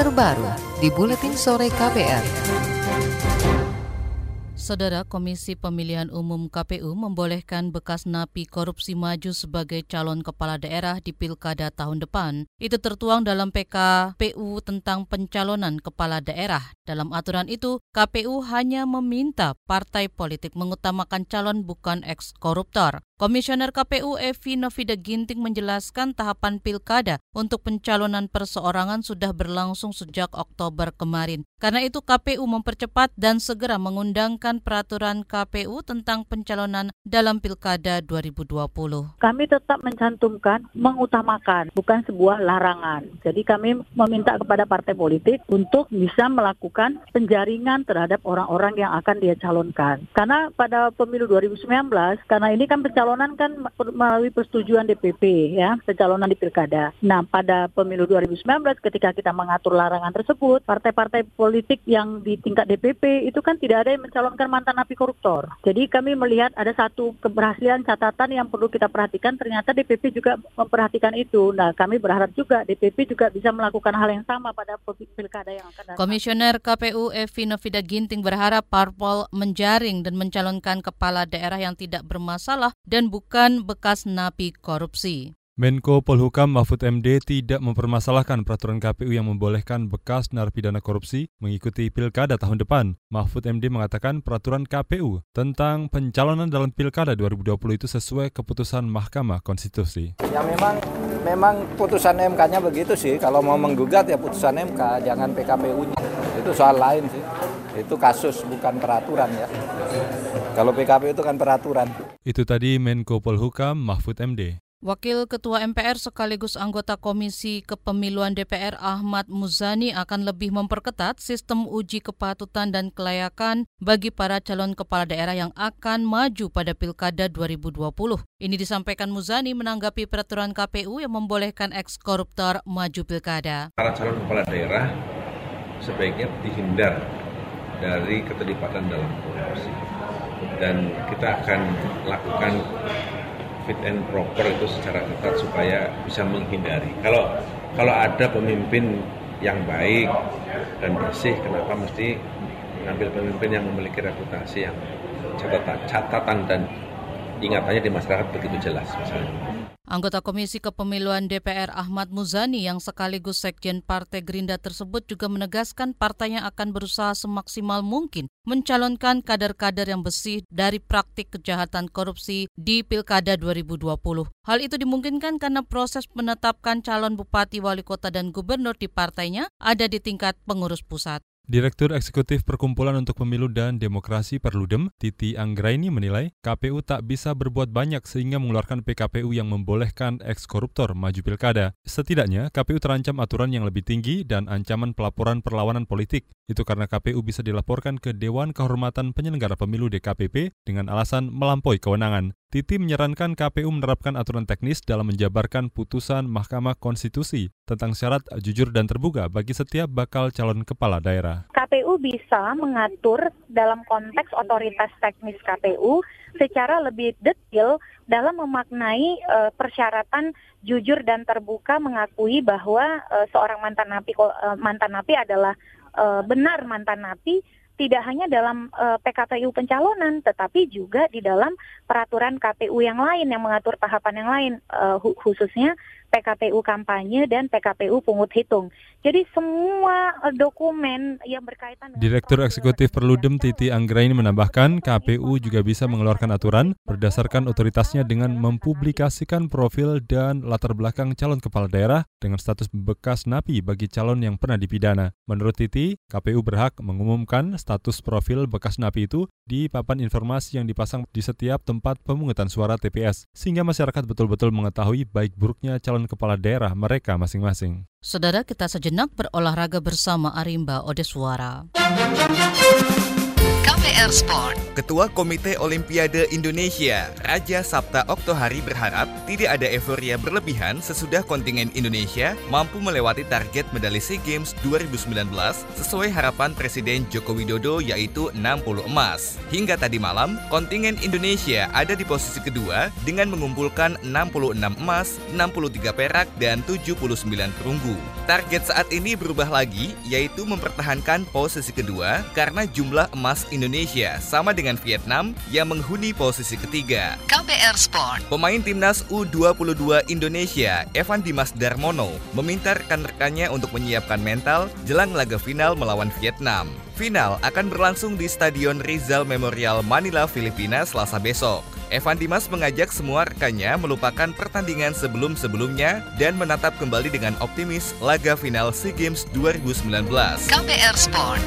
terbaru di Buletin Sore KPR. Saudara Komisi Pemilihan Umum KPU membolehkan bekas napi korupsi maju sebagai calon kepala daerah di Pilkada tahun depan. Itu tertuang dalam PKPU tentang pencalonan kepala daerah. Dalam aturan itu, KPU hanya meminta partai politik mengutamakan calon bukan eks-koruptor. Komisioner KPU Evi Novida Ginting menjelaskan tahapan pilkada untuk pencalonan perseorangan sudah berlangsung sejak Oktober kemarin. Karena itu KPU mempercepat dan segera mengundangkan peraturan KPU tentang pencalonan dalam pilkada 2020. Kami tetap mencantumkan mengutamakan, bukan sebuah larangan. Jadi kami meminta kepada partai politik untuk bisa melakukan penjaringan terhadap orang-orang yang akan dia calonkan. Karena pada pemilu 2019, karena ini kan pencalonan pencalonan kan melalui persetujuan DPP ya, pencalonan di pilkada. Nah, pada pemilu 2019 ketika kita mengatur larangan tersebut, partai-partai politik yang di tingkat DPP itu kan tidak ada yang mencalonkan mantan napi koruptor. Jadi kami melihat ada satu keberhasilan catatan yang perlu kita perhatikan, ternyata DPP juga memperhatikan itu. Nah, kami berharap juga DPP juga bisa melakukan hal yang sama pada pilkada yang akan datang. Komisioner KPU Evi Novida Ginting berharap parpol menjaring dan mencalonkan kepala daerah yang tidak bermasalah dan dan bukan bekas napi korupsi. Menko Polhukam Mahfud MD tidak mempermasalahkan peraturan KPU yang membolehkan bekas narapidana korupsi mengikuti pilkada tahun depan. Mahfud MD mengatakan peraturan KPU tentang pencalonan dalam pilkada 2020 itu sesuai keputusan Mahkamah Konstitusi. Ya memang memang putusan MK-nya begitu sih. Kalau mau menggugat ya putusan MK, jangan PKPU-nya. Itu soal lain sih. Itu kasus bukan peraturan ya. Kalau PKP itu kan peraturan. Itu tadi Menko Polhukam Mahfud MD. Wakil Ketua MPR sekaligus anggota Komisi Kepemiluan DPR Ahmad Muzani akan lebih memperketat sistem uji kepatutan dan kelayakan bagi para calon kepala daerah yang akan maju pada Pilkada 2020. Ini disampaikan Muzani menanggapi peraturan KPU yang membolehkan eks-koruptor maju Pilkada. Para calon kepala daerah sebaiknya dihindar dari keterlibatan dalam korupsi dan kita akan lakukan fit and proper itu secara ketat supaya bisa menghindari. Kalau kalau ada pemimpin yang baik dan bersih, kenapa mesti mengambil pemimpin yang memiliki reputasi yang catatan, catatan dan ingatannya di masyarakat begitu jelas misalnya. Anggota Komisi Kepemiluan DPR Ahmad Muzani yang sekaligus Sekjen Partai Gerindra tersebut juga menegaskan partainya akan berusaha semaksimal mungkin mencalonkan kader-kader yang bersih dari praktik kejahatan korupsi di Pilkada 2020. Hal itu dimungkinkan karena proses menetapkan calon bupati, wali kota, dan gubernur di partainya ada di tingkat pengurus pusat. Direktur Eksekutif Perkumpulan untuk Pemilu dan Demokrasi Perludem, Titi Anggraini menilai KPU tak bisa berbuat banyak sehingga mengeluarkan PKPU yang membolehkan eks-koruptor maju pilkada. Setidaknya, KPU terancam aturan yang lebih tinggi dan ancaman pelaporan perlawanan politik. Itu karena KPU bisa dilaporkan ke Dewan Kehormatan Penyelenggara Pemilu DKPP dengan alasan melampaui kewenangan. Titi menyarankan KPU menerapkan aturan teknis dalam menjabarkan putusan Mahkamah Konstitusi tentang syarat jujur dan terbuka bagi setiap bakal calon kepala daerah. KPU bisa mengatur dalam konteks otoritas teknis KPU secara lebih detail dalam memaknai uh, persyaratan jujur dan terbuka mengakui bahwa uh, seorang mantan napi uh, mantan napi adalah uh, benar mantan napi tidak hanya dalam uh, PKPU pencalonan, tetapi juga di dalam peraturan KPU yang lain yang mengatur tahapan yang lain, uh, khususnya PKPU kampanye dan PKPU pungut hitung. Jadi semua eh, dokumen yang berkaitan dengan Direktur Eksekutif Perludem Titi Anggraini menambahkan KPU juga bisa mengeluarkan aturan berdasarkan otoritasnya dengan mempublikasikan profil dan latar belakang calon kepala daerah dengan status bekas napi bagi calon yang pernah dipidana. Menurut Titi, KPU berhak mengumumkan status profil bekas napi itu di papan informasi yang dipasang di setiap tempat pemungutan suara TPS sehingga masyarakat betul-betul mengetahui baik buruknya calon calon kepala daerah mereka masing-masing. Saudara kita sejenak berolahraga bersama Arimba Odeswara. KPR Sport. Ketua Komite Olimpiade Indonesia, Raja Sabta Oktohari berharap tidak ada euforia berlebihan sesudah kontingen Indonesia mampu melewati target medali SEA Games 2019 sesuai harapan Presiden Joko Widodo yaitu 60 emas. Hingga tadi malam, kontingen Indonesia ada di posisi kedua dengan mengumpulkan 66 emas, 63 perak, dan 79 perunggu. Target saat ini berubah lagi, yaitu mempertahankan posisi kedua karena jumlah emas Indonesia sama dengan Vietnam yang menghuni posisi ketiga. KPR Sport. Pemain timnas U22 Indonesia, Evan Dimas Darmono, meminta rekan-rekannya untuk menyiapkan mental jelang laga final melawan Vietnam. Final akan berlangsung di Stadion Rizal Memorial Manila, Filipina selasa besok. Evan Dimas mengajak semua rekannya melupakan pertandingan sebelum-sebelumnya dan menatap kembali dengan optimis laga final SEA Games 2019. KPR Sport.